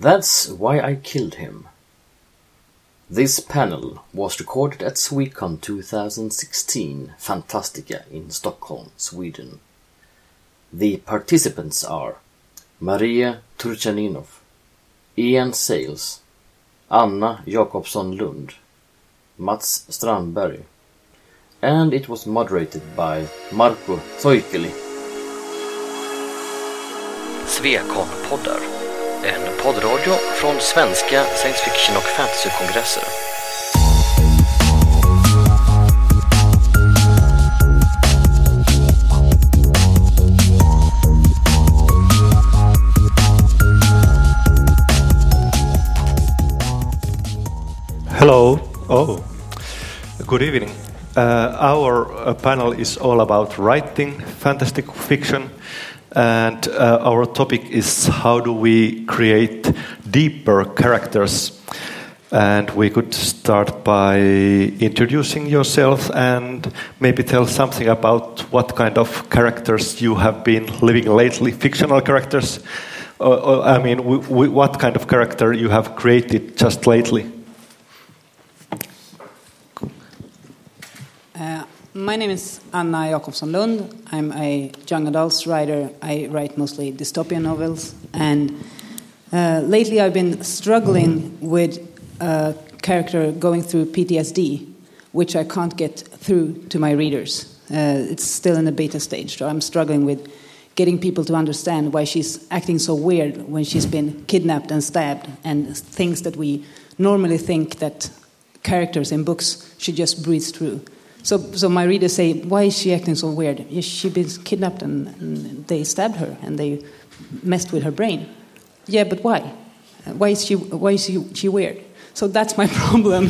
That's why I killed him. This panel was recorded at Swecon 2016 Fantastica in Stockholm, Sweden. The participants are Maria Turtschaninoff, Ian Sales, Anna Jakobsson Lund, Mats Strandberg, and it was moderated by Markku Soikkeli. Svekon-poddar, en poddradio från svenska science fiction och fantasykongresser. Hello. Oh, good evening. Uh, our uh, panel is all about writing fantastic fiction, and uh, our topic is how do we create deeper characters. And we could start by introducing yourself and maybe tell something about what kind of characters you have been living lately, fictional characters. Uh, I mean, what kind of character you have created just lately? Uh, my name is Anna Jakobsson Lund. I'm a young adults writer. I write mostly dystopian novels. And uh, lately I've been struggling with a character going through PTSD, which I can't get through to my readers. Uh, it's still in the beta stage, so I'm struggling with getting people to understand why she's acting so weird when she's been kidnapped and stabbed and things that we normally think that characters in books should just breeze through. So, so my readers say, why is she acting so weird? She's been kidnapped and, and they stabbed her and they messed with her brain. Yeah, but why? Why is she, why is she, she weird? So that's my problem.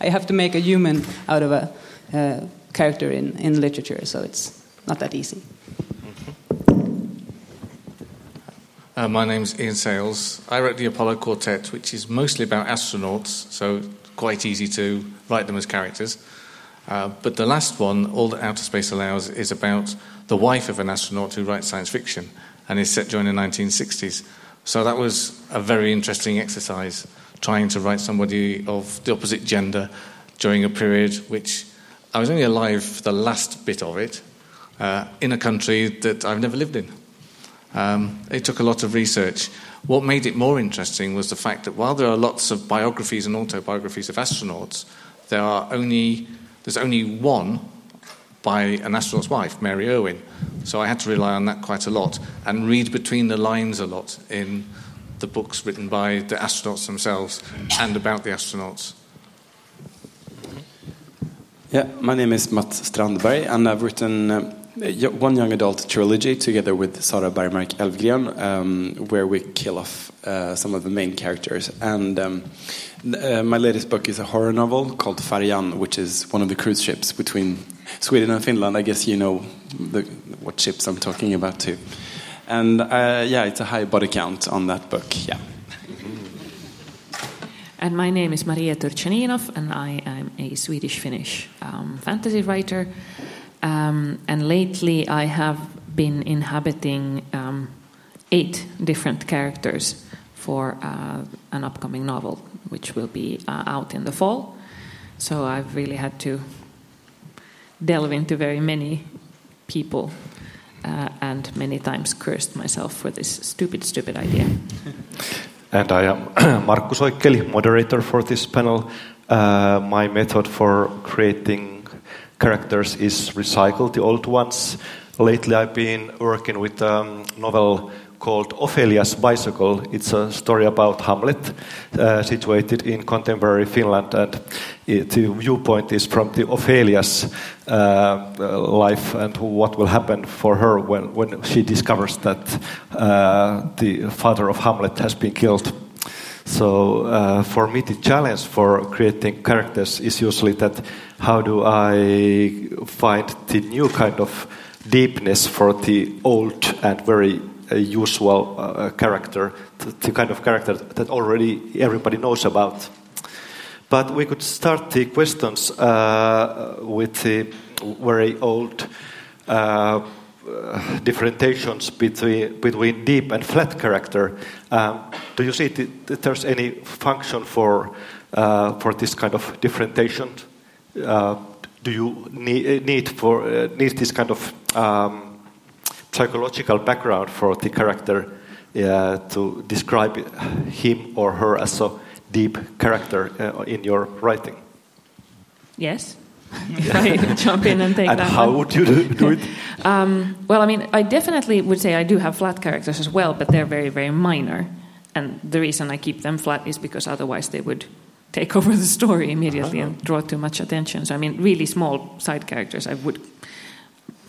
I have to make a human out of a uh, character in, in literature, so it's not that easy. Uh, my name's Ian Sales. I wrote the Apollo Quartet, which is mostly about astronauts, so quite easy to write them as characters. Uh, but the last one, All That Outer Space Allows, is about the wife of an astronaut who writes science fiction and is set during the 1960s. So that was a very interesting exercise, trying to write somebody of the opposite gender during a period which I was only alive for the last bit of it uh, in a country that I've never lived in. Um, it took a lot of research. What made it more interesting was the fact that while there are lots of biographies and autobiographies of astronauts, there are only there's only one by an astronaut's wife, Mary Irwin. So I had to rely on that quite a lot and read between the lines a lot in the books written by the astronauts themselves and about the astronauts. Yeah, my name is Mats Strandberg, and I've written y- one young adult trilogy together with Sara Bergmark Elfgren, um, where we kill off uh, some of the main characters. And um, uh, my latest book is a horror novel called Färjan, which is one of the cruise ships between Sweden and Finland. I guess you know the, what ships I'm talking about too. And uh, yeah, it's a high body count on that book. Yeah. And my name is Maria Turtschaninoff, and I am a Swedish Finnish um, fantasy writer. Um, and lately, I have been inhabiting um, eight different characters for uh, an upcoming novel, which will be uh, out in the fall. So I've really had to delve into very many people uh, and many times cursed myself for this stupid, stupid idea. And I am Markku Soikkeli, moderator for this panel. Uh, my method for creating characters is recycled, the old ones. Lately, I've been working with a novel called Ophelia's Bicycle. It's a story about Hamlet, uh, situated in contemporary Finland, and it, the viewpoint is from the Ophelia's uh, life and what will happen for her when, when she discovers that uh, the father of Hamlet has been killed. So uh, for me, the challenge for creating characters is usually that how do I find the new kind of deepness for the old and very uh, usual uh, character, the, kind of character that already everybody knows about. But we could start the questions uh, with the very old uh, uh, differentiations between, between deep and flat character. Um, do you see that there's any function for, uh, for this kind of differentiation? Uh, do you need, need, for, uh, need this kind of um, psychological background for the character uh, to describe him or her as a deep character uh, in your writing? Yes. if I jump in and take and that how one. would you do, it? Um, well, I mean, I definitely would say I do have flat characters as well, but they're very, very minor. And the reason I keep them flat is because otherwise they would take over the story immediately and draw too much attention. So, I mean, really small side characters I would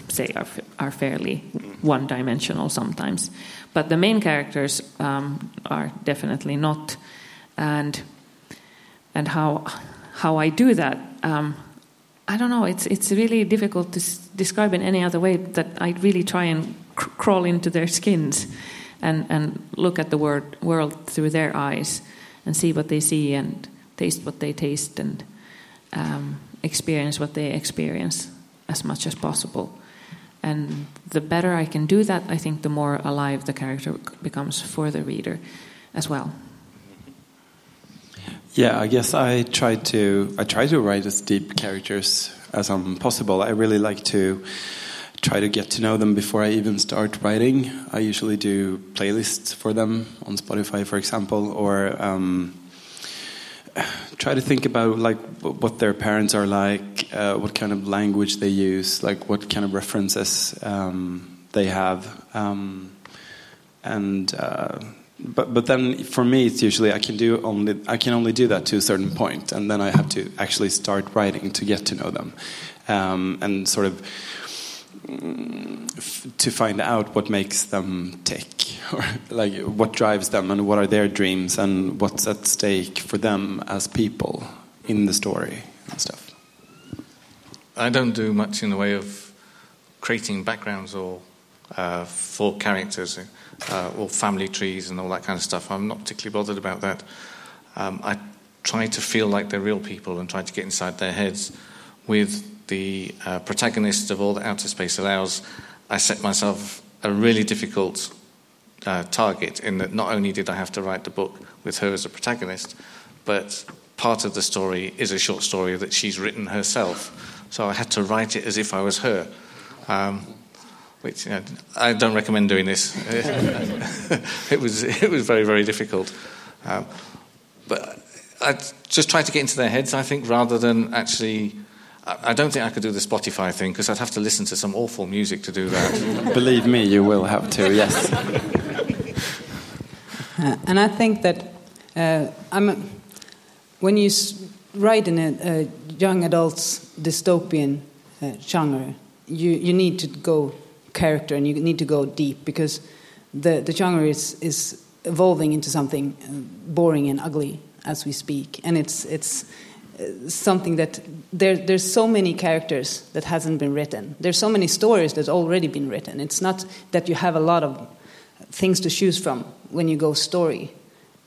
say are, are fairly one dimensional sometimes. But the main characters um, are definitely not. And, and how, how I do that. Um, I don't know. It's it's really difficult to s- describe in any other way. That I really try and cr- crawl into their skins, and and look at the word, world through their eyes, and see what they see, and taste what they taste, and um, experience what they experience as much as possible. And the better I can do that, I think the more alive the character becomes for the reader, as well. Yeah, I guess I try to I try to write as deep characters as I'm possible. I really like to try to get to know them before I even start writing. I usually do playlists for them on Spotify, for example, or um, try to think about like what their parents are like, uh, what kind of language they use, like what kind of references um, they have, um, and. Uh, but but then for me it's usually I can do only I can only do that to a certain point and then I have to actually start writing to get to know them um, and sort of to find out what makes them tick or like what drives them and what are their dreams and what's at stake for them as people in the story and stuff. I don't do much in the way of creating backgrounds or uh, for characters uh, or family trees and all that kind of stuff. I'm not particularly bothered about that. Um, I try to feel like they're real people and try to get inside their heads. With the uh, protagonist of All That Outer Space Allows, I set myself a really difficult uh, target in that not only did I have to write the book with her as a protagonist, but part of the story is a short story that she's written herself. So I had to write it as if I was her. Um, which you know, I don't recommend doing this. it was it was very very difficult, um, but I just tried to get into their heads. I think rather than actually. I I don't think I could do the Spotify thing because I'd have to listen to some awful music to do that. Believe me, you will have to. Yes. Uh, and I think that uh, I'm a, when you s- write in a, a young adults dystopian uh, genre, you, you need to go character and you need to go deep because the, the genre is, is evolving into something boring and ugly as we speak. And it's, it's uh, something that there, there's so many characters that hasn't been written. There's so many stories that's already been written. It's not that you have a lot of things to choose from when you go story,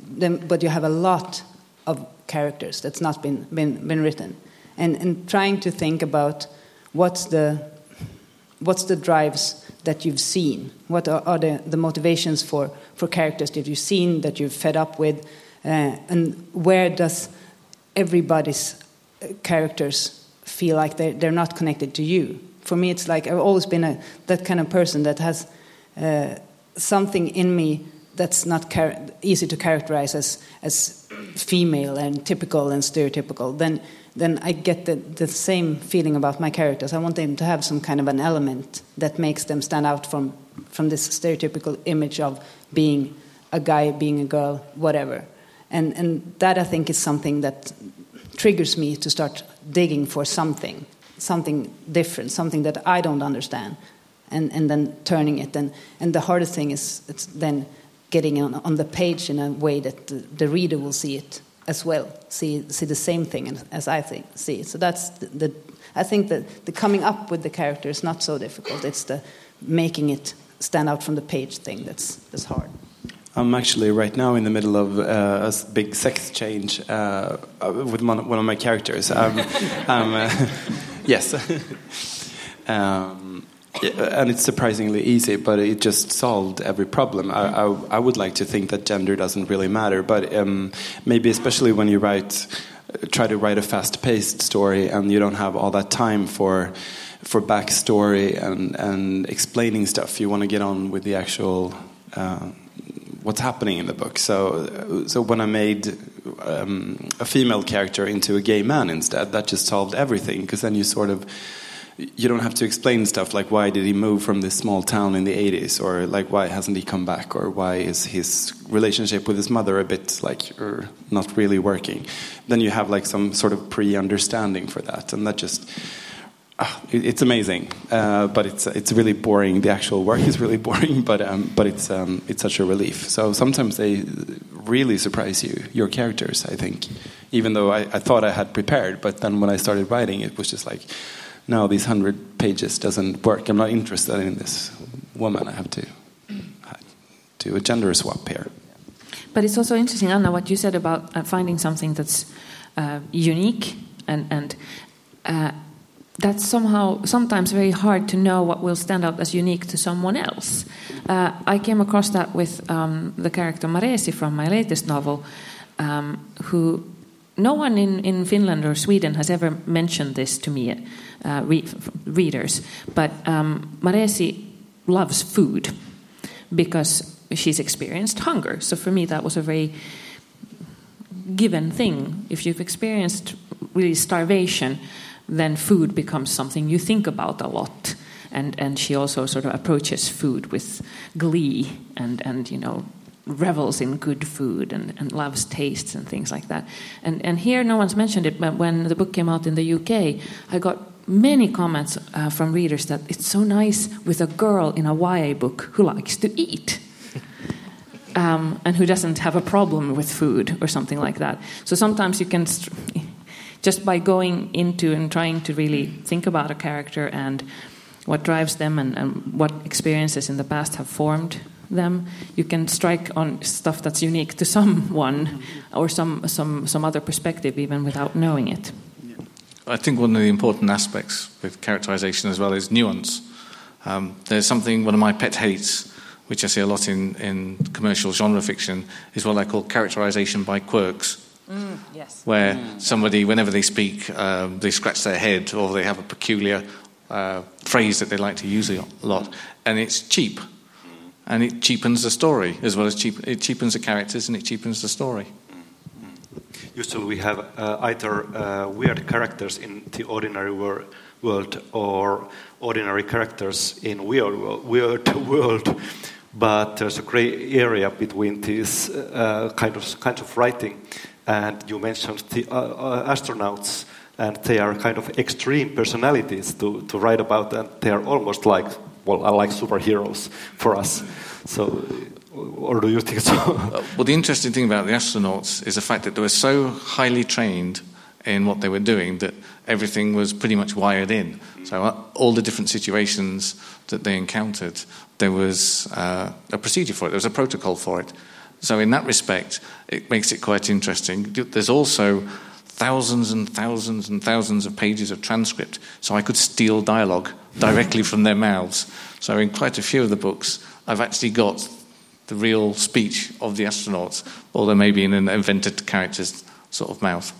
then, but you have a lot of characters that's not been, been, been written. And, and trying to think about what's the, what's the drives that you've seen? What are, are the, the motivations for, for characters that you've seen, that you've fed up with? Uh, and where does everybody's uh, characters feel like they're, they're not connected to you? For me, it's like I've always been a, that kind of person that has uh, something in me that's not easy to characterize as, as female and typical and stereotypical. Then, then I get the, the same feeling about my characters. I want them to have some kind of an element that makes them stand out from, from this stereotypical image of being a guy, being a girl, whatever. And, and that I think is something that triggers me to start digging for something, something different, something that I don't understand, and, and then turning it. And, and the hardest thing is it's then getting on, on the page in a way that the, the reader will see it as well, see, see the same thing as, I think, see. So that's the, the, I think that the coming up with the character is not so difficult. It's the making it stand out from the page thing that's, that's hard. I'm actually right now in the middle of uh, a big sex change uh, uh, with one, one of my characters. Um, um, uh, yes. um, Yeah, and it's surprisingly easy, but it just solved every problem. I, I, I would like to think that gender doesn't really matter, but um, maybe especially when you write, try to write a fast-paced story, and you don't have all that time for for backstory and and explaining stuff. You want to get on with the actual. Uh, what's happening in the book. So, so when I made um, a female character into a gay man instead, that just solved everything because then you sort of you don't have to explain stuff like why did he move from this small town in the 80s or like why hasn't he come back? Or why is his relationship with his mother a bit like er, not really working? Then you have like some sort of pre-understanding for that and that just uh, it, it's amazing. Uh, but it's it's really boring. The actual work is really boring but um, but it's um, it's such a relief. So sometimes they really surprise you your characters I think. Even though I, I thought I had prepared but then when I started writing it was just like no, these hundred pages doesn't work. I'm not interested in this woman. I have to do a gender swap here. But it's also interesting, Anna, what you said about uh, finding something that's uh, unique and and uh, that's somehow sometimes very hard to know what will stand out as unique to someone else. Uh, I came across that with um, the character Maresi from my latest novel, um, who no one in, in Finland or Sweden has ever mentioned this to me, uh, re readers. But um, Maresi loves food because she's experienced hunger. So for me, that was a very given thing. If you've experienced really starvation, then food becomes something you think about a lot. And, and she also sort of approaches food with glee and, and you know revels in good food and, and loves tastes and things like that. And, and here, no one's mentioned it, but when the book came out in the UK, I got many comments uh, from readers that it's so nice with a girl in a YA book who likes to eat. Um, and who doesn't have a problem with food or something like that. So sometimes you can, just by going into and trying to really think about a character and what drives them and, and what experiences in the past have formed them, you can strike on stuff that's unique to someone or some, some, some other perspective even without knowing it. I think one of the important aspects with characterization as well is nuance. Um, there's something, one of my pet hates, which I see a lot in, in commercial genre fiction, is what I call characterization by quirks. Mm, yes. Where mm. somebody, whenever they speak, um, they scratch their head or they have a peculiar uh, phrase that they like to use a lot, and it's cheap and it cheapens the story as well as cheap, it cheapens the characters and it cheapens the story. Usually, we have uh, either uh, weird characters in the ordinary wor world or ordinary characters in weird, weird world. But there's a gray area between these uh, kind of kinds of writing. And you mentioned the uh, uh, astronauts, and they are kind of extreme personalities to, to write about, and they are almost like well, I like superheroes for us. So, or do you think so? Well, the interesting thing about the astronauts is the fact that they were so highly trained in what they were doing that everything was pretty much wired in. So, uh, all the different situations that they encountered, there was uh, a procedure for it, there was a protocol for it. So, in that respect, it makes it quite interesting. There's also thousands and thousands and thousands of pages of transcript, so I could steal dialogue directly from their mouths. So, in quite a few of the books, I've actually got the real speech of the astronauts, although maybe in an invented character's sort of mouth.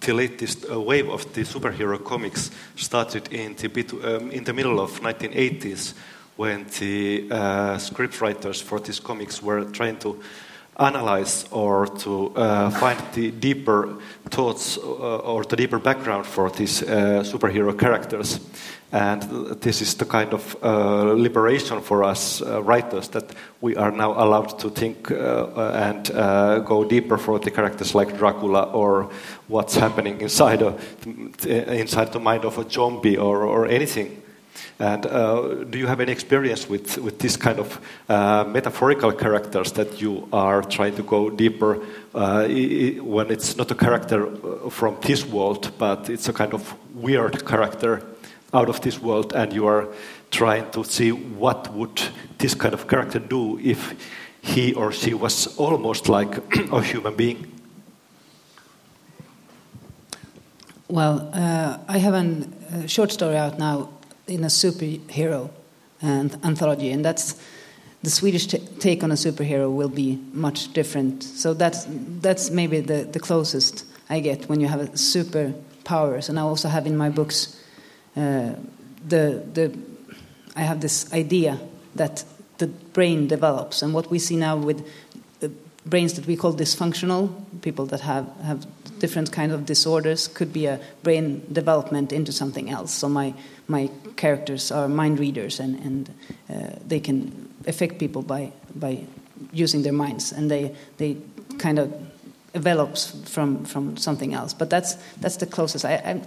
The latest uh, wave of the superhero comics started in the, bit, um, in the middle of 1980s when the uh, scriptwriters for these comics were trying to analyze or to uh, find the deeper thoughts uh, or the deeper background for these uh, superhero characters. And this is the kind of liberation for us writers that we are now allowed to think and go deeper for the characters like Dracula or what's happening inside, a, inside the mind of a zombie or, or anything. And uh, do you have any experience with, with this kind of uh, metaphorical characters that you are trying to go deeper uh, when it's not a character uh, from this world, but it's a kind of weird character out of this world, and you are trying to see what would this kind of character do if he or she was almost like a human being? Well, uh, I have a short story out now in a superhero and anthology, and that's the Swedish take on a superhero will be much different. So that's that's maybe the, the closest I get when you have superpowers. And I also have in my books uh, the the I have this idea that the brain develops, and what we see now with brains that we call dysfunctional, people that have have different kind of disorders, could be a brain development into something else. So my my characters are mind readers, and and uh, they can affect people by by using their minds, and they they kind of develops from from something else. But that's that's the closest. I I,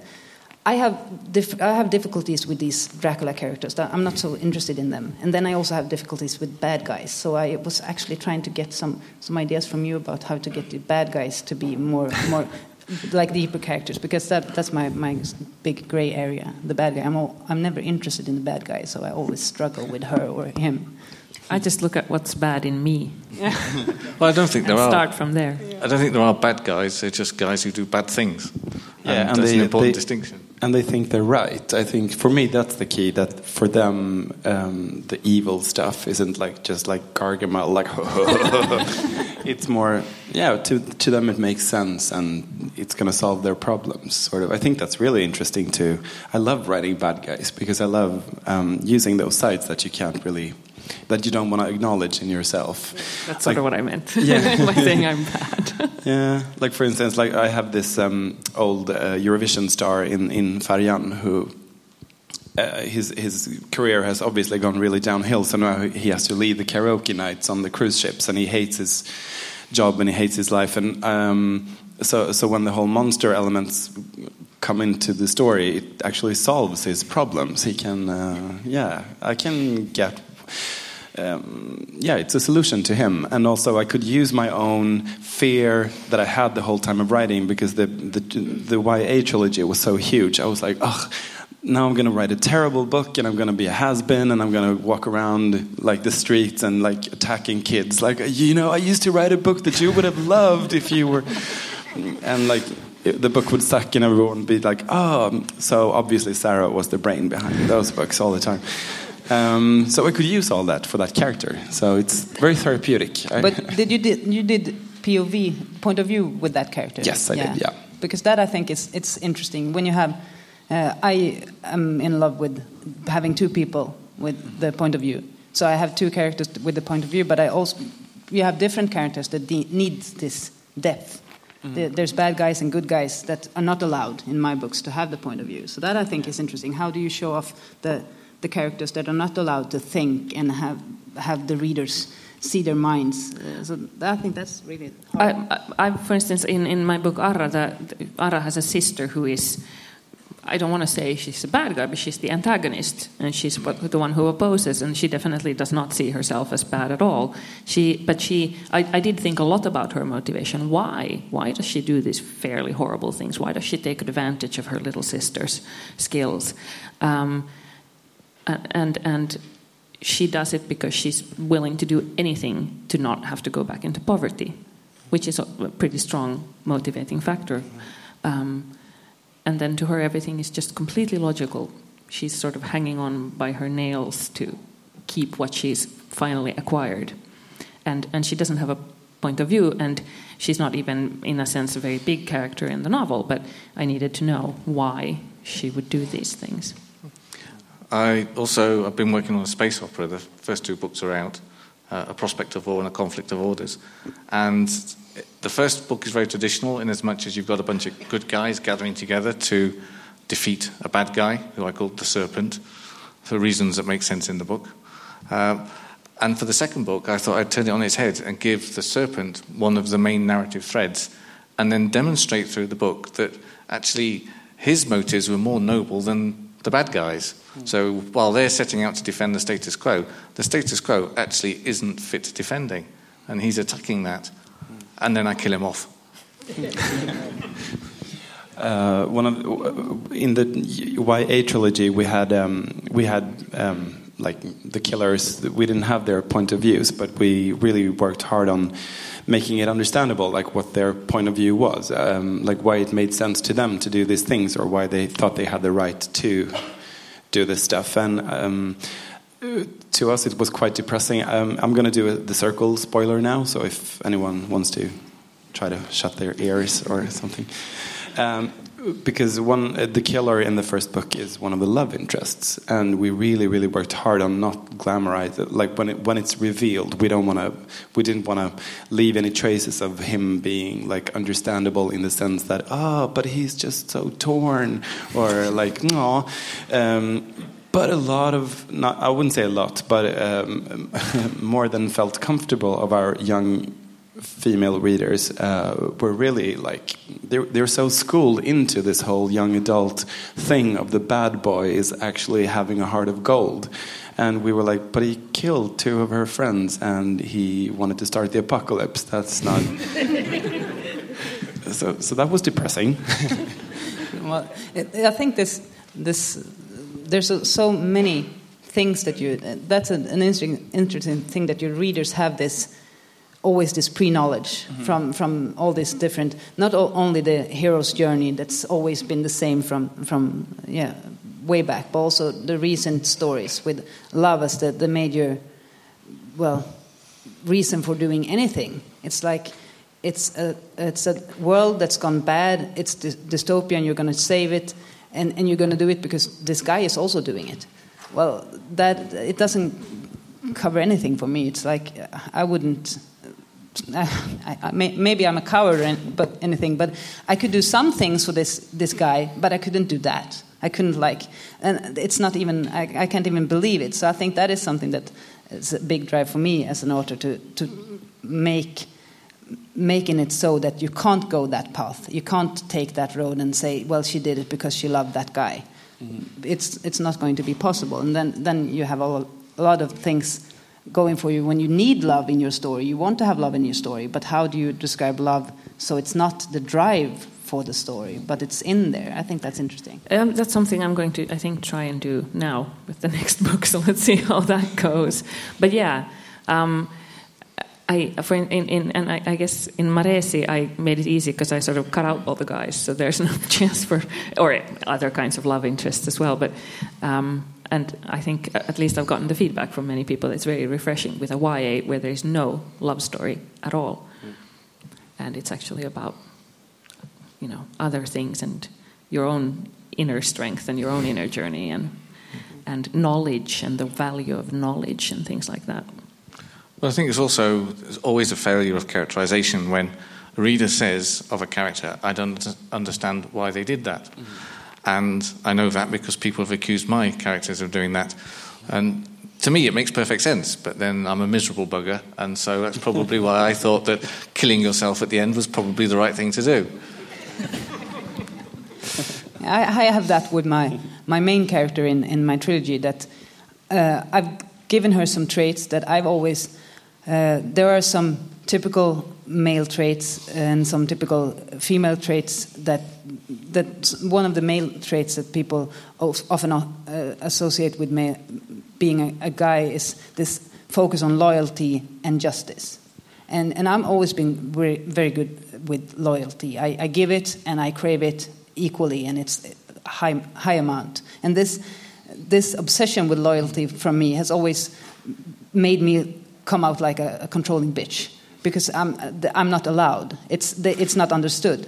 I have dif- I have difficulties with these Dracula characters. I'm not so interested in them. And then I also have difficulties with bad guys. So I was actually trying to get some some ideas from you about how to get the bad guys to be more more like deeper characters because that that's my my big gray area. The bad guy. I'm all, I'm never interested in the bad guy, so I always struggle with her or him. I just look at what's bad in me. Well, I don't think there and are. start from there. I don't think there are bad guys. They're just guys who do bad things. Yeah, and, and that's they- an important they- distinction. And they think they're right. I think for me that's the key. That for them, um, the evil stuff isn't like just like Gargamel, like it's more, yeah. To to them it makes sense, and it's going to solve their problems. Sort of. I think that's really interesting too. I love writing bad guys because I love um, using those sides that you can't really, that you don't want to acknowledge in yourself. That's sort Like- of what I meant Yeah. by saying I'm bad. Yeah, like for instance, like I have this um, old uh, Eurovision star in in Färjan who. Uh, his his career has obviously gone really downhill, so now he has to lead the karaoke nights on the cruise ships, and he hates his job and he hates his life, and um, so so when the whole monster elements come into the story, it actually solves his problems. He can, uh, yeah, I can get um, yeah, it's a solution to him. And also, I could use my own fear that I had the whole time of writing because the the, the YA trilogy was so huge. I was like, ugh. Now I'm going to write a terrible book, and I'm going to be a has-been, and I'm going to walk around like the streets and like attacking kids. Like, you know, I used to write a book that you would have loved if you were, and like the book would suck, and everyone would be like, oh. So obviously, Sara was the brain behind those books all the time. Um, so I could use all that for that character. So it's very therapeutic. But did you did you did POV point of view with that character? Yes, I did, yeah. Because that I think is it's interesting when you have. Uh, I am in love with having two people with the point of view. So I have two characters with the point of view, but I also you have different characters that de- need this depth. There- There's bad guys and good guys that are not allowed in my books to have the point of view. So that I think is interesting. How do you show off the the characters that are not allowed to think and have have the readers see their minds? Uh, so I think that's really hard. I, I, for instance, in, in my book Arra, Arra has a sister who is, I don't want to say she's a bad guy, but she's the antagonist, and she's the one who opposes, and she definitely does not see herself as bad at all. She, but she, I, I did think a lot about her motivation. Why? Why does she do these fairly horrible things? Why does she take advantage of her little sister's skills? Um, and and she does it because she's willing to do anything to not have to go back into poverty, which is a pretty strong motivating factor. Um, and then to her, everything is just completely logical. She's sort of hanging on by her nails to keep what she's finally acquired, and and she doesn't have a point of view, and she's not even, in a sense, a very big character in the novel. But I needed to know why she would do these things. I also I've been working on a space opera. The first two books are out, uh, a prospect of war and a conflict of orders. And the first book is very traditional in as much as you've got a bunch of good guys gathering together to defeat a bad guy who I called the Serpent, for reasons that make sense in the book. Um, and for the second book, I thought I'd turn it on its head and give the Serpent one of the main narrative threads, and then demonstrate through the book that actually his motives were more noble than the bad guys. So while they're setting out to defend the status quo, the status quo actually isn't fit defending, and he's attacking that. And then I kill him off. uh, one of in the YA trilogy we had um, we had um, like the killers we didn't have their point of views but we really worked hard on making it understandable like what their point of view was um, like why it made sense to them to do these things or why they thought they had the right to do this stuff. And um, to us, it was quite depressing. Um, I'm going to do a, the circle spoiler now, so if anyone wants to try to shut their ears or something. Um, because one, uh, the killer in the first book is one of the love interests, and we really, really worked hard on not glamorize it. Like when it, when it's revealed, we don't want to, we didn't want to leave any traces of him being like understandable in the sense that oh, but he's just so torn, or like no. Um, but a lot of, not, I wouldn't say a lot, but um, more than felt comfortable of our young female readers uh, were really like they're, they're so schooled into this whole young adult thing of the bad boy is actually having a heart of gold. And we were like but he killed two of her friends and he wanted to start the apocalypse. That's not so so that was depressing. Well, I think this this there's so, many things that you that's an, an interesting interesting thing that your readers have this always this pre-knowledge mm-hmm. from from all these different not only the hero's journey that's always been the same from from yeah way back but also the recent stories with love as the, the major well reason for doing anything. It's like it's a it's a world that's gone bad it's dy- dystopian you're going to save it and and you're going to do it because this guy is also doing it. Well that it doesn't cover anything for me. It's like i wouldn't I, I, maybe I'm a coward, but anything. But I could do some things for this this guy, but I couldn't do that. I couldn't like, and it's not even. I, I can't even believe it. So I think that is something that is a big drive for me as an author to to make making it so that you can't go that path. You can't take that road and say, well, she did it because she loved that guy. Mm-hmm. It's it's not going to be possible. And then then you have a, a lot of things going for you when you need love in your story. You want to have love in your story, but how do you describe love so it's not the drive for the story, but it's in there? I think that's interesting. Um, that's something I'm going to, I think, try and do now with the next book. So let's see how that goes. But yeah. Um, I, for in, in, and I, I, guess in Maresi I made it easy because I sort of cut out all the guys, so there's no chance for, or other kinds of love interests as well. But um, and I think at least I've gotten the feedback from many people. It's very refreshing with a YA where there is no love story at all, mm. and it's actually about you know other things and your own inner strength and your own inner journey and and knowledge and the value of knowledge and things like that. Well, I think it's also there's always a failure of characterization when a reader says of a character, "I don't understand why they did that." Mm-hmm and I know that because people have accused my characters of doing that. And to me, it makes perfect sense, but then I'm a miserable bugger, and so that's probably why I thought that killing yourself at the end was probably the right thing to do. I, have that with my, my main character in, in my trilogy that uh, I've given her some traits that I've always. Uh, there are some typical male traits and some typical female traits that that one of the male traits that people often uh, associate with male, being a, a, guy is this focus on loyalty and justice. And, and I'm always been very, very good with loyalty. I, I give it and I crave it equally, and it's high, high amount. And this, this obsession with loyalty from me has always made me come out like a, a controlling bitch because I'm, I'm not allowed. It's, it's not understood.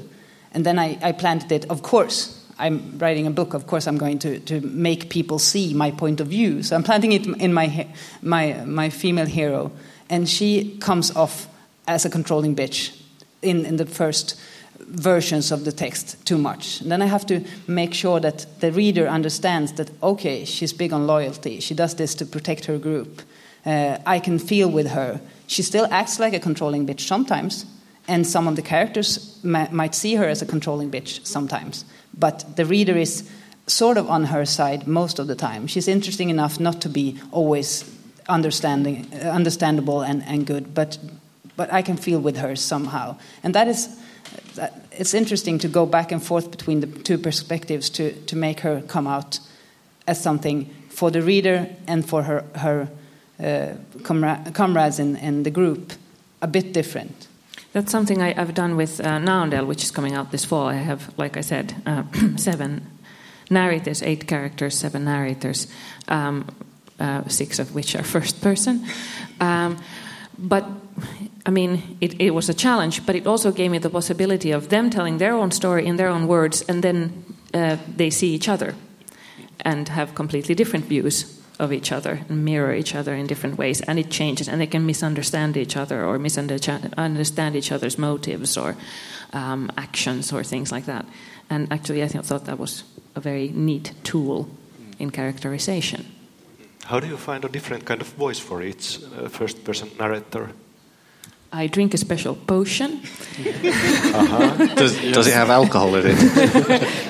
And then I, I planted it, of course. I'm writing a book, of course, I'm going to, to make people see my point of view. So I'm planting it in my, my, my female hero. And she comes off as a controlling bitch in, in the first versions of the text too much. And then I have to make sure that the reader understands that, okay, she's big on loyalty. She does this to protect her group. Uh, I can feel with her. She still acts like a controlling bitch sometimes, and some of the characters might see her as a controlling bitch sometimes. But the reader is sort of on her side most of the time. She's interesting enough not to be always understanding, uh, understandable and, and good, but, but I can feel with her somehow. And that is, that, it's interesting to go back and forth between the two perspectives to, to make her come out as something for the reader and for her, her comra comrades in, in the group a bit different. That's something I, have done with uh, Naondel, which is coming out this fall. I have, like I said, uh, seven narrators, eight characters, seven narrators, um, uh, six of which are first person. Um, but I mean, it, it, was a challenge, but it also gave me the possibility of them telling their own story in their own words, and then uh, they see each other and have completely different views of each other and mirror each other in different ways, and it changes, and they can misunderstand each other or misunderstand each other's motives or um, actions or things like that. And actually, I thought that was a very neat tool in characterization. How do you find a different kind of voice for each uh, first person narrator? I drink a special potion. uh-huh. does, does, it have alcohol in it?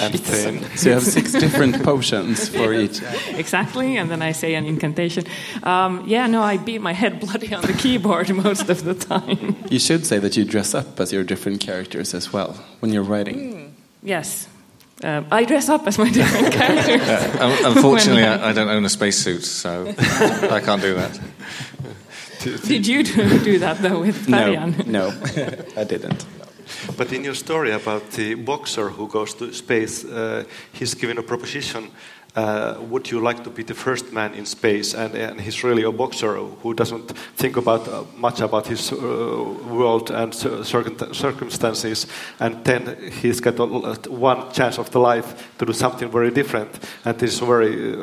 and thin. So you have six different potions for each. Exactly, and then I say an incantation. Um, yeah, no, I beat my head bloody on the keyboard most of the time. You should say that you dress up as your different characters as well when you're writing. Mm, yes. Uh, I dress up as my different characters. Yeah, unfortunately, I, I, don't own a spacesuit, so I can't do that. Did you do, do that though with Färjan? No, no I didn't. But in your story about the boxer who goes to space, uh, he's given a proposition. Uh, would you like to be the first man in space? And, and he's really a boxer who doesn't think about uh, much about his uh, world and circumstances. And then he's got one chance of the life to do something very different. And this is very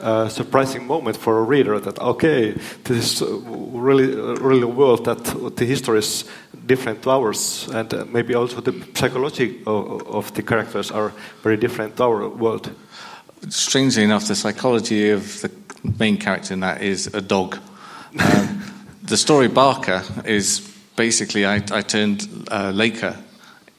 uh, uh, surprising moment for a reader that okay, this is really really a world that the history is different to ours, and uh, maybe also the psychology of, of, the characters are very different to our world. Strangely enough, the psychology of the main character in that is a dog. Um, the story Barker is basically I, I turned uh, Laika,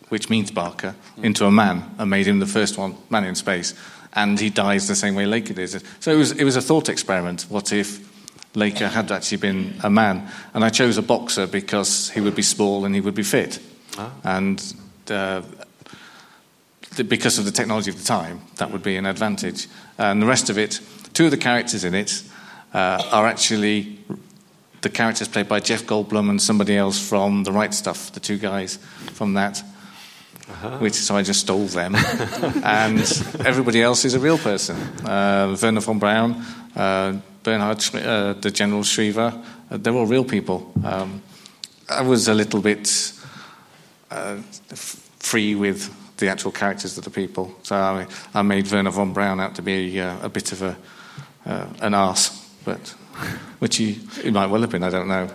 which means Barker, into a man and made him the first one man in space and he dies the same way Laika did. So it was, it was a thought experiment. What if Laika had actually been a man? And I chose a boxer because he would be small and he would be fit. And uh, because of the technology of the time, that would be an advantage. And the rest of it, two of the characters in it uh, are actually the characters played by Jeff Goldblum and somebody else from The Right Stuff, the two guys from that uh-huh. which so I just stole them. and everybody else is a real person. Uh, Wernher von Braun, uh, Bernard, uh, the General Schriever, uh, they're all real people. Um, I was a little bit uh, free with the actual characters of the people. So I, I made Wernher von Braun out to be uh, a bit of a, an arse, but which he, he might well have been, I don't know.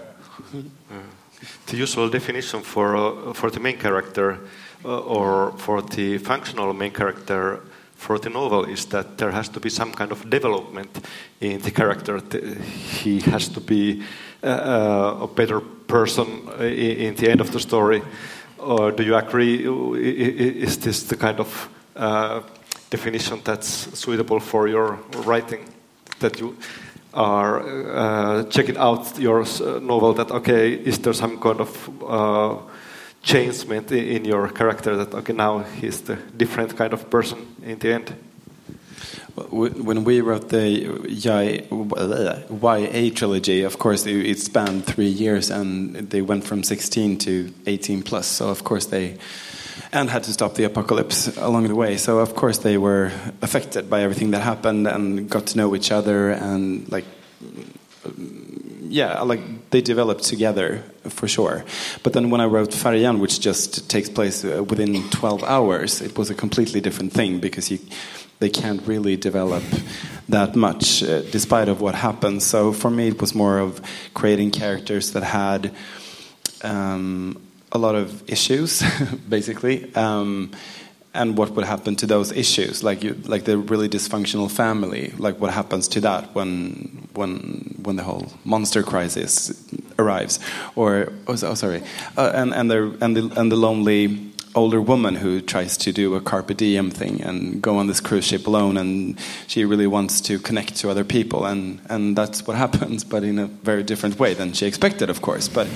The usual definition for, for the main character or for the functional main character for the novel is that there has to be some kind of development in the character. He has to be uh, uh, a better person in the end of the story. Or do you agree? Is this the kind of uh, definition that's suitable for your writing? That you are uh, checking out your novel. That okay, is there some kind of uh, changement in your character that okay now he's the different kind of person in the end when we wrote the YA trilogy, of course, it spanned three years, and they went from 16 to 18 plus. So, of course, they and had to stop the apocalypse along the way. So, of course, they were affected by everything that happened and got to know each other and like yeah, like they developed together for sure. But then when I wrote Färjan, which just takes place uh, within 12 hours, it was a completely different thing because you, they can't really develop that much uh, despite of what happens. So for me, it was more of creating characters that had um, a lot of issues, basically. Um, and what would happen to those issues, like you, like the really dysfunctional family, like what happens to that when when when the whole monster crisis arrives, or oh, oh sorry, uh, and and the and the and the lonely older woman who tries to do a carpe diem thing and go on this cruise ship alone, and she really wants to connect to other people, and and that's what happens, but in a very different way than she expected, of course, but.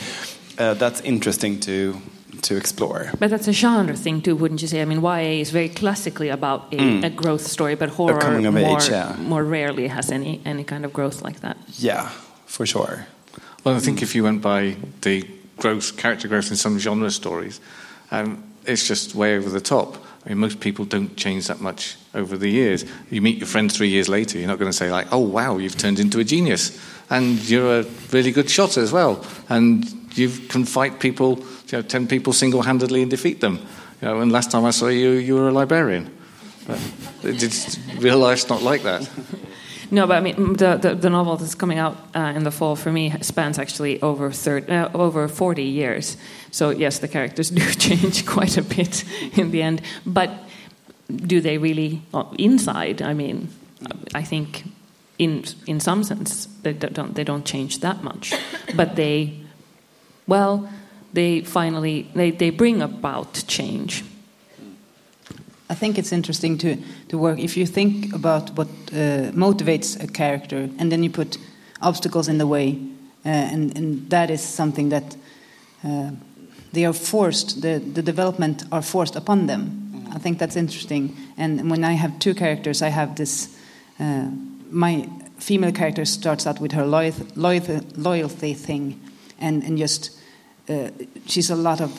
Uh, that's interesting to to explore. But that's a genre thing too, wouldn't you say? I mean, YA is very classically about a, mm. a growth story, but horror more, age, yeah. more rarely has any any kind of growth like that. Yeah, for sure. Well, I think if you went by the growth, character growth in some genre stories, um, it's just way over the top. I mean, most people don't change that much over the years. You meet your friend three years later, you're not going to say like, "Oh wow, you've turned into a genius, and you're a really good shot as well, and you can fight people, you know, ten people single-handedly and defeat them." You know, and last time I saw you, you were a librarian. But real life's not like that. No, but I mean, the, the, the novel that's coming out uh, in the fall for me spans actually over third, uh, over 40 years. So, yes, the characters do change quite a bit in the end. But do they really, inside, I mean, I think in, in some sense they don't, they don't change that much. But they, well, they finally, they, they bring about change. I think it's interesting to, to work. If you think about what uh, motivates a character and then you put obstacles in the way, uh, and, and that is something that uh, they are forced, the, the development are forced upon them. Mm-hmm. I think that's interesting. And when I have two characters, I have this. Uh, my female character starts out with her loyalty, loyalty, loyalty thing, and, and just. She's a lot of.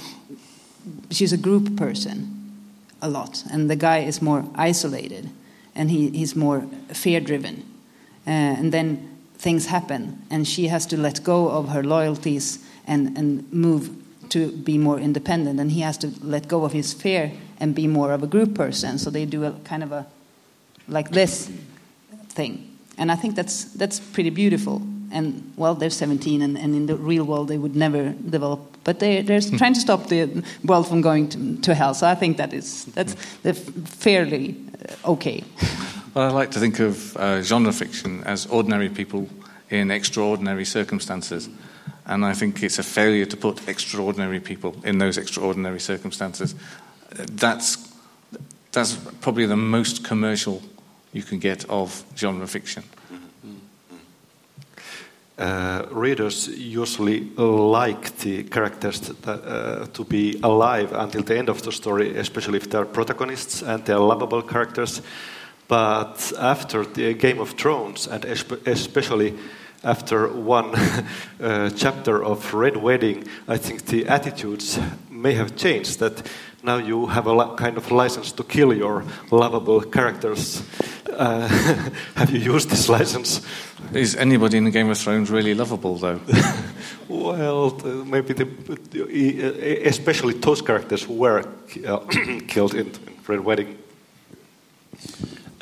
She's a group person a lot, and the guy is more isolated, and he, he's more fear-driven. Uh, and then things happen, and she has to let go of her loyalties and, and move to be more independent, and he has to let go of his fear and be more of a group person. So they do a kind of a like this thing, and I think that's that's pretty beautiful. And well, they're 17, and, and in the real world, they would never develop but they, they're hmm. trying to stop the world from going to, to hell. So I think that is that's fairly uh, okay. Well, I like to think of uh, genre fiction as ordinary people in extraordinary circumstances. And I think it's a failure to put extraordinary people in those extraordinary circumstances. That's, that's probably the most commercial you can get of genre fiction. Uh, readers usually like the characters to, uh, to be alive until the end of the story, especially if they're protagonists and they're lovable characters. But after the Game of Thrones, and especially after one uh, chapter of Red Wedding, I think the attitudes may have changed. That now you have a kind of license to kill your lovable characters. Uh, have you used this license? Is anybody in the Game of Thrones really lovable, though? well, uh, maybe the, uh, especially those characters who were uh, killed in Red Wedding.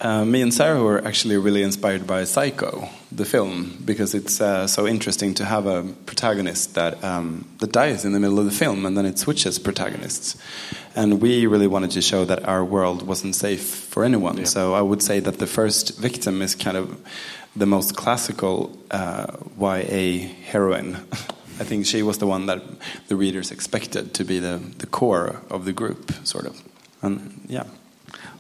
Uh, me and Sara were actually really inspired by Psycho, the film, because it's uh, so interesting to have a protagonist that um, that dies in the middle of the film, and then it switches protagonists. And we really wanted to show that our world wasn't safe for anyone. Yeah. So I would say that the first victim is kind of the most classical uh, YA heroine. I think she was the one that the readers expected to be the, the core of the group, sort of. And yeah.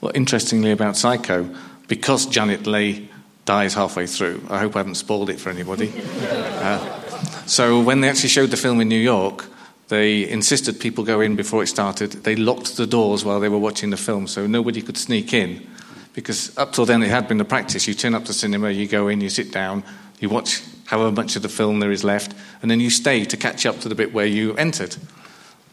Well, interestingly about Psycho, because Janet Leigh dies halfway through, I hope I haven't spoiled it for anybody. uh, so when they actually showed the film in New York, they insisted people go in before it started. They locked the doors while they were watching the film so nobody could sneak in. Because up till then it had been the practice. You turn up to cinema, you go in, you sit down, you watch however much of the film there is left, and then you stay to catch up to the bit where you entered.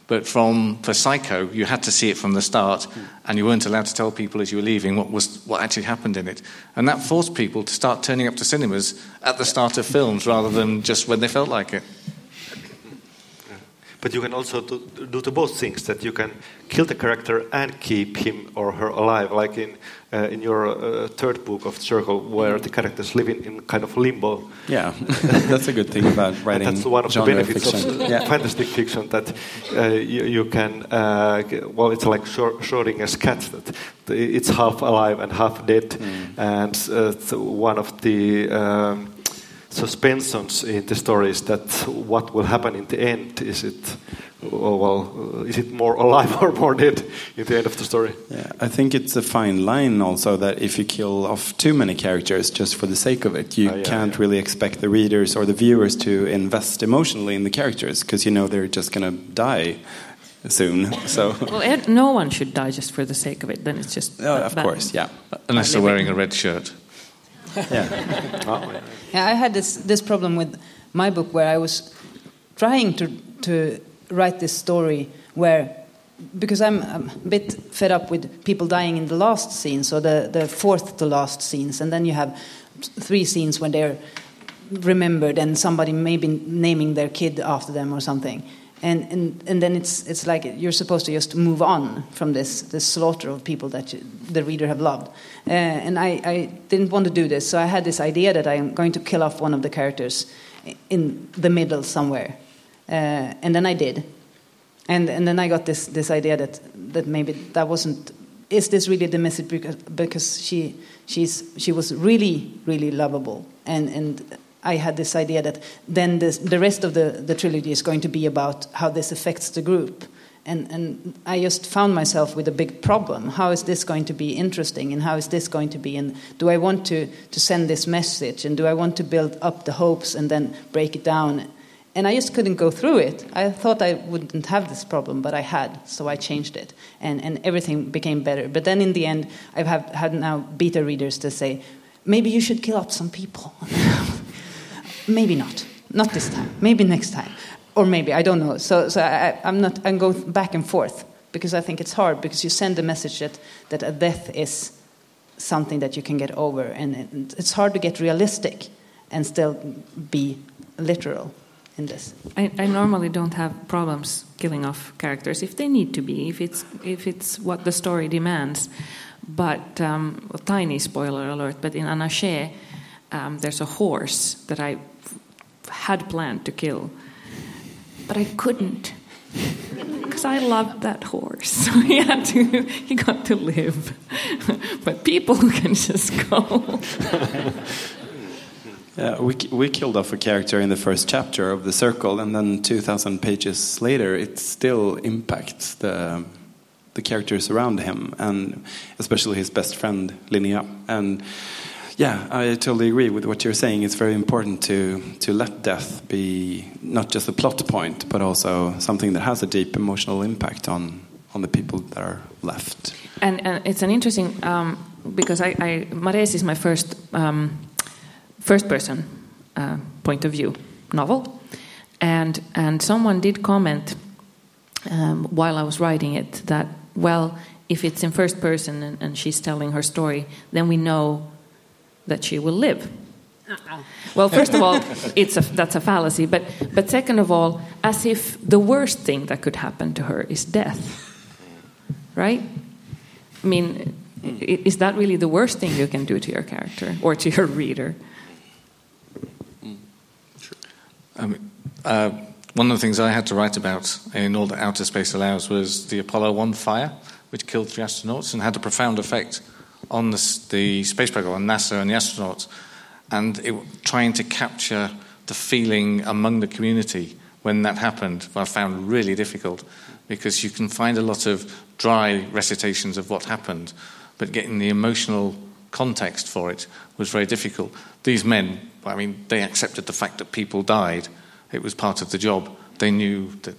But from for Psycho, you had to see it from the start, and you weren't allowed to tell people as you were leaving what was what actually happened in it. And that forced people to start turning up to cinemas at the start of films rather than just when they felt like it. But you can also do, do the both things that you can kill the character and keep him or her alive, like in uh, in your uh, third book of Circle, where the characters live in, in kind of limbo. Yeah, that's a good thing about writing. that's one of the benefits fiction. of yeah. fantastic fiction that uh, you, you, can. Uh, well, it's like Schrodinger's cat that it's half alive and half dead, mm. and uh, one of the. Um, suspensions in the story is that what will happen in the end is it oh, well uh, is it more alive or more dead in the end of the story? Yeah i think it's a fine line also that if you kill off too many characters just for the sake of it you oh, yeah, can't yeah. really expect the readers or the viewers to invest emotionally in the characters because you know they're just going to die soon so. Well no one should die just for the sake of it then it's just oh, of course yeah. Unless they're wearing a red shirt yeah. Oh, yeah, I had this this problem with my book where I was trying to to write this story where because I'm, I'm a bit fed up with people dying in the last scenes or the, the fourth to last scenes, and then you have three scenes when they're remembered and somebody maybe naming their kid after them or something. And, and, and then it's, it's like you're supposed to just move on from this, this slaughter of people that you, the reader have loved. Uh, and I, I didn't want to do this, so I had this idea that I'm going to kill off one of the characters in the middle somewhere. Uh, and then I did. And, and then I got this, this idea that, that maybe that wasn't. Is this really the message? Because, because she, she's, she was really, really lovable. And, and I had this idea that then this, the rest of the, the trilogy is going to be about how this affects the group. And, and I just found myself with a big problem. How is this going to be interesting? And how is this going to be? And do I want to, to send this message? And do I want to build up the hopes and then break it down? And I just couldn't go through it. I thought I wouldn't have this problem, but I had, so I changed it. And, and everything became better. But then in the end, I've have, had now beta readers to say, maybe you should kill up some people. maybe not. Not this time. Maybe next time. Or maybe, I don't know. So, so I, I'm not, I'm going back and forth because I think it's hard because you send the message that, that a death is something that you can get over. And it's hard to get realistic and still be literal in this. I, I, normally don't have problems killing off characters if they need to be, if it's if it's what the story demands. But um, a tiny spoiler alert. But in Anaché, um, there's a horse that I had planned to kill, but I couldn't because I loved that horse. So he had to, he got to live. but people can just go. Yeah, we, we killed off a character in the first chapter of The Circle, and then 2,000 pages later, it still impacts the, the characters around him, and especially his best friend, Linnea. And yeah, I totally agree with what you're saying. It's very important to, to let death be not just a plot point, but also something that has a deep emotional impact on, on the people that are left. And, and it's an interesting, um, because I, I, Maresi is my first. Um, first person uh, point of view novel. And, and someone did comment um, while I was writing it that, well, if it's in first person and, and, she's telling her story, then we know that she will live. Uh-uh. Well, first of all, it's a, that's a fallacy. But, but second of all, as if the worst thing that could happen to her is death. Right? I mean, is that really the worst thing you can do to your character or to your reader? Um, uh, one of the things I had to write about in All That Outer Space Allows was the Apollo 1 fire, which killed three astronauts and had a profound effect on the, the space program, on NASA and the astronauts. And it, trying to capture the feeling among the community when that happened, I found really difficult because you can find a lot of dry recitations of what happened, but getting the emotional context for it was very difficult. These men I mean, they accepted the fact that people died. It was part of the job. They knew that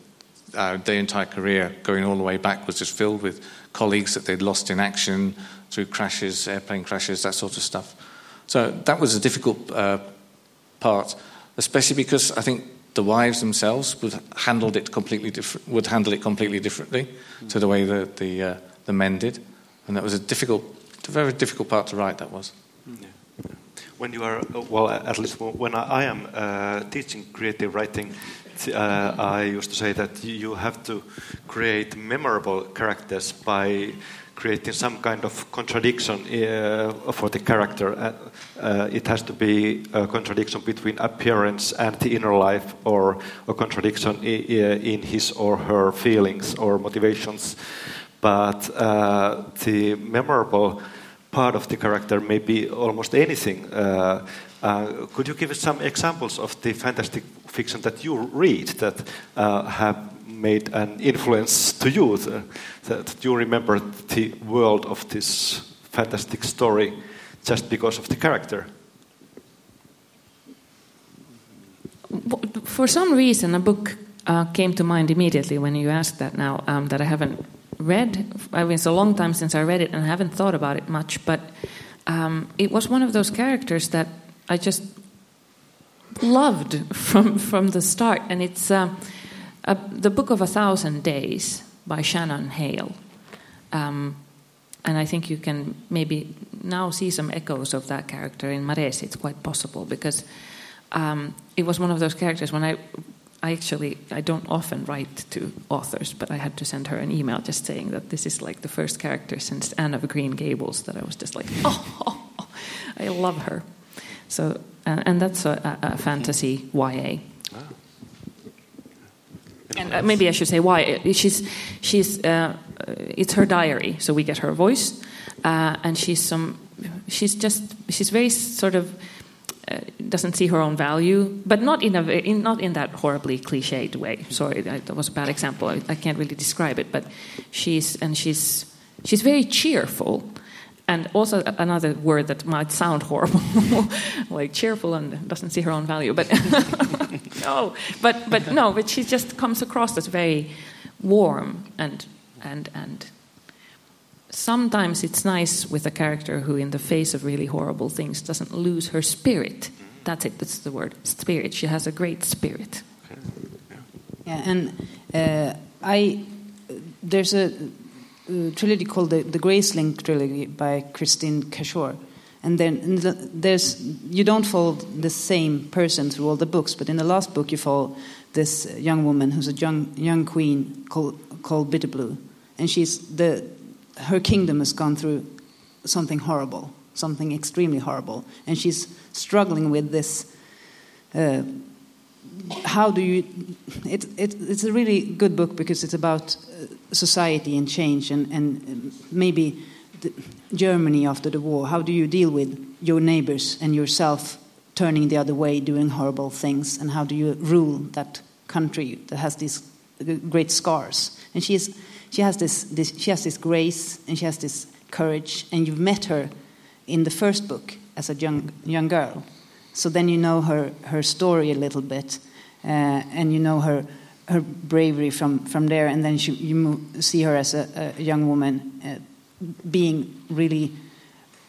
uh, their entire career, going all the way back, was just filled with colleagues that they'd lost in action through crashes, airplane crashes, that sort of stuff. So that was a difficult uh, part, especially because I think the wives themselves would handled it completely different. Would handle it completely differently mm. to the way that the uh, the men did, and that was a difficult, a very difficult part to write. That was. Yeah when you are, well, at least when I, am uh, teaching creative writing, uh, I used to say that you have to create memorable characters by creating some kind of contradiction uh, for the character. Uh, uh, it has to be a contradiction between appearance and the inner life, or a contradiction in his or her feelings or motivations. But the memorable part of the character may be almost anything. Uh, uh, could you give us some examples of the fantastic fiction that you read that uh, have made an influence to you, the, that you remember the world of this fantastic story just because of the character? For some reason, a book uh, came to mind immediately when you asked that now um, that I haven't read. I mean, it's a long time since I read it, and I haven't thought about it much. But um, it was one of those characters that I just loved from from the start, and it's uh, a, the Book of a Thousand Days by Shannon Hale. Um, and I think you can maybe now see some echoes of that character in Maresi. It's quite possible because um, it was one of those characters when I, I actually I don't often write to authors, but I had to send her an email just saying that this is like the first character since Anne of Green Gables that I was just like, oh, oh, oh I love her. So and, and that's a, a, fantasy YA. And uh, maybe I should say why she's she's uh, it's her diary, so we get her voice, uh, and she's some she's just she's very sort of uh, doesn't see her own value, but not in a in, not in that horribly cliched way. Sorry, that was a bad example. I, I can't really describe it, but she's and she's she's very cheerful, and also another word that might sound horrible, like cheerful and doesn't see her own value. But no, but but no, but she just comes across as very warm and and and sometimes it's nice with a character who, in the face of really horrible things, doesn't lose her spirit. That's it. That's the word. Spirit. She has a great spirit. Yeah, and uh, I there's a, a, trilogy called the, the Graceling trilogy by Kristin Cashore, and then there's you don't follow the same person through all the books, but in the last book you follow this young woman who's a young young queen called called Bitterblue, and she's the her kingdom has gone through something horrible, something extremely horrible, and she's struggling with this. Uh, how do you? It, it, it's a really good book because it's about uh, society and change, and, and maybe Germany after the war. How do you deal with your neighbors and yourself turning the other way, doing horrible things, and how do you rule that country that has these great scars? And she is she has this, this, she has this grace and she has this courage, and you've met her in the first book as a young, young girl. So then you know her, her story a little bit, uh, and you know her, her bravery from, from there, and then she, you see her as a, a young woman uh, being really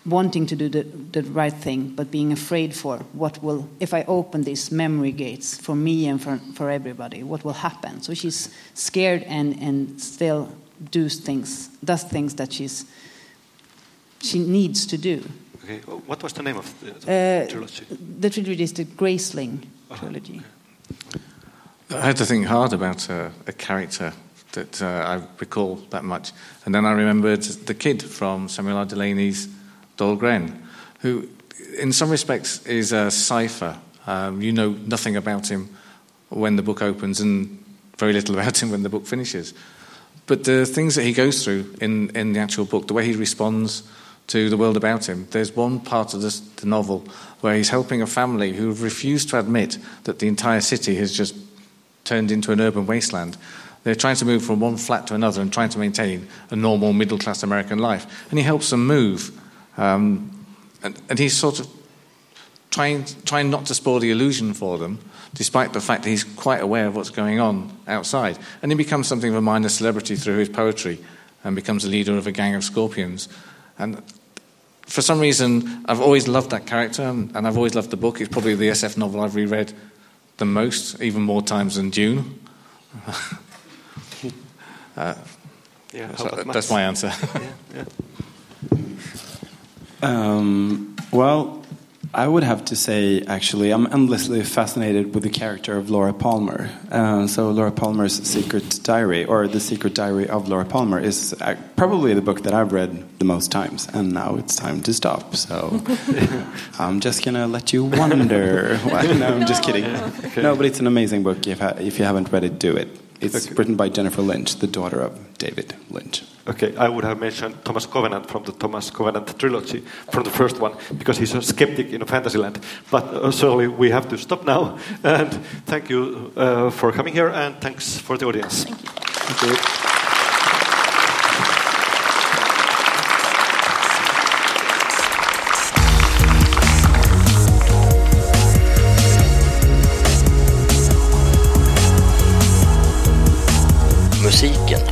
wanting to do the, the right thing, but being afraid for what will, if I open these memory gates for me and for, for everybody, what will happen? So she's scared and, and still does things, does things that she's, she needs to do. Okay, what was the name of the, the uh, trilogy? The trilogy is the Graceling uh-huh. trilogy. I had to think hard about uh, a character that uh, I recall that much. And then I remembered the kid from Samuel R. Delany's Dhalgren, who, in some respects, is a cipher. Um, you know nothing about him when the book opens, and very little about him when the book finishes. But the things that he goes through in, in the actual book, the way he responds to the world about him, there's one part of this, the novel where he's helping a family who have refused to admit that the entire city has just turned into an urban wasteland. They're trying to move from one flat to another and trying to maintain a normal middle class American life. And he helps them move um, and, and, he's sort of trying, trying not to spoil the illusion for them, despite the fact that he's quite aware of what's going on outside. And he becomes something of a minor celebrity through his poetry and becomes a leader of a gang of scorpions. And for some reason, I've always loved that character and, and I've always loved the book. It's probably the SF novel I've reread the most, even more times than Dune. uh, yeah, so that's my answer. yeah, yeah. Um, well, I would have to say, actually, I'm endlessly fascinated with the character of Laura Palmer. Uh, so, Laura Palmer's Secret Diary, or The Secret Diary of Laura Palmer, is uh, probably the book that I've read the most times, and now it's time to stop. So, I'm just gonna let you wonder. no, I'm just kidding. No, but it's an amazing book. If, if you haven't read it, do it. It's okay. written by Jennifer Lynch, the daughter of David Lynch. Okay, I would have mentioned Thomas Covenant from the Thomas Covenant trilogy, from the first one, because he's a skeptic in a Fantasyland. But uh, surely we have to stop now. And thank you uh, for coming here, and thanks for the audience. Thank you. Thank you.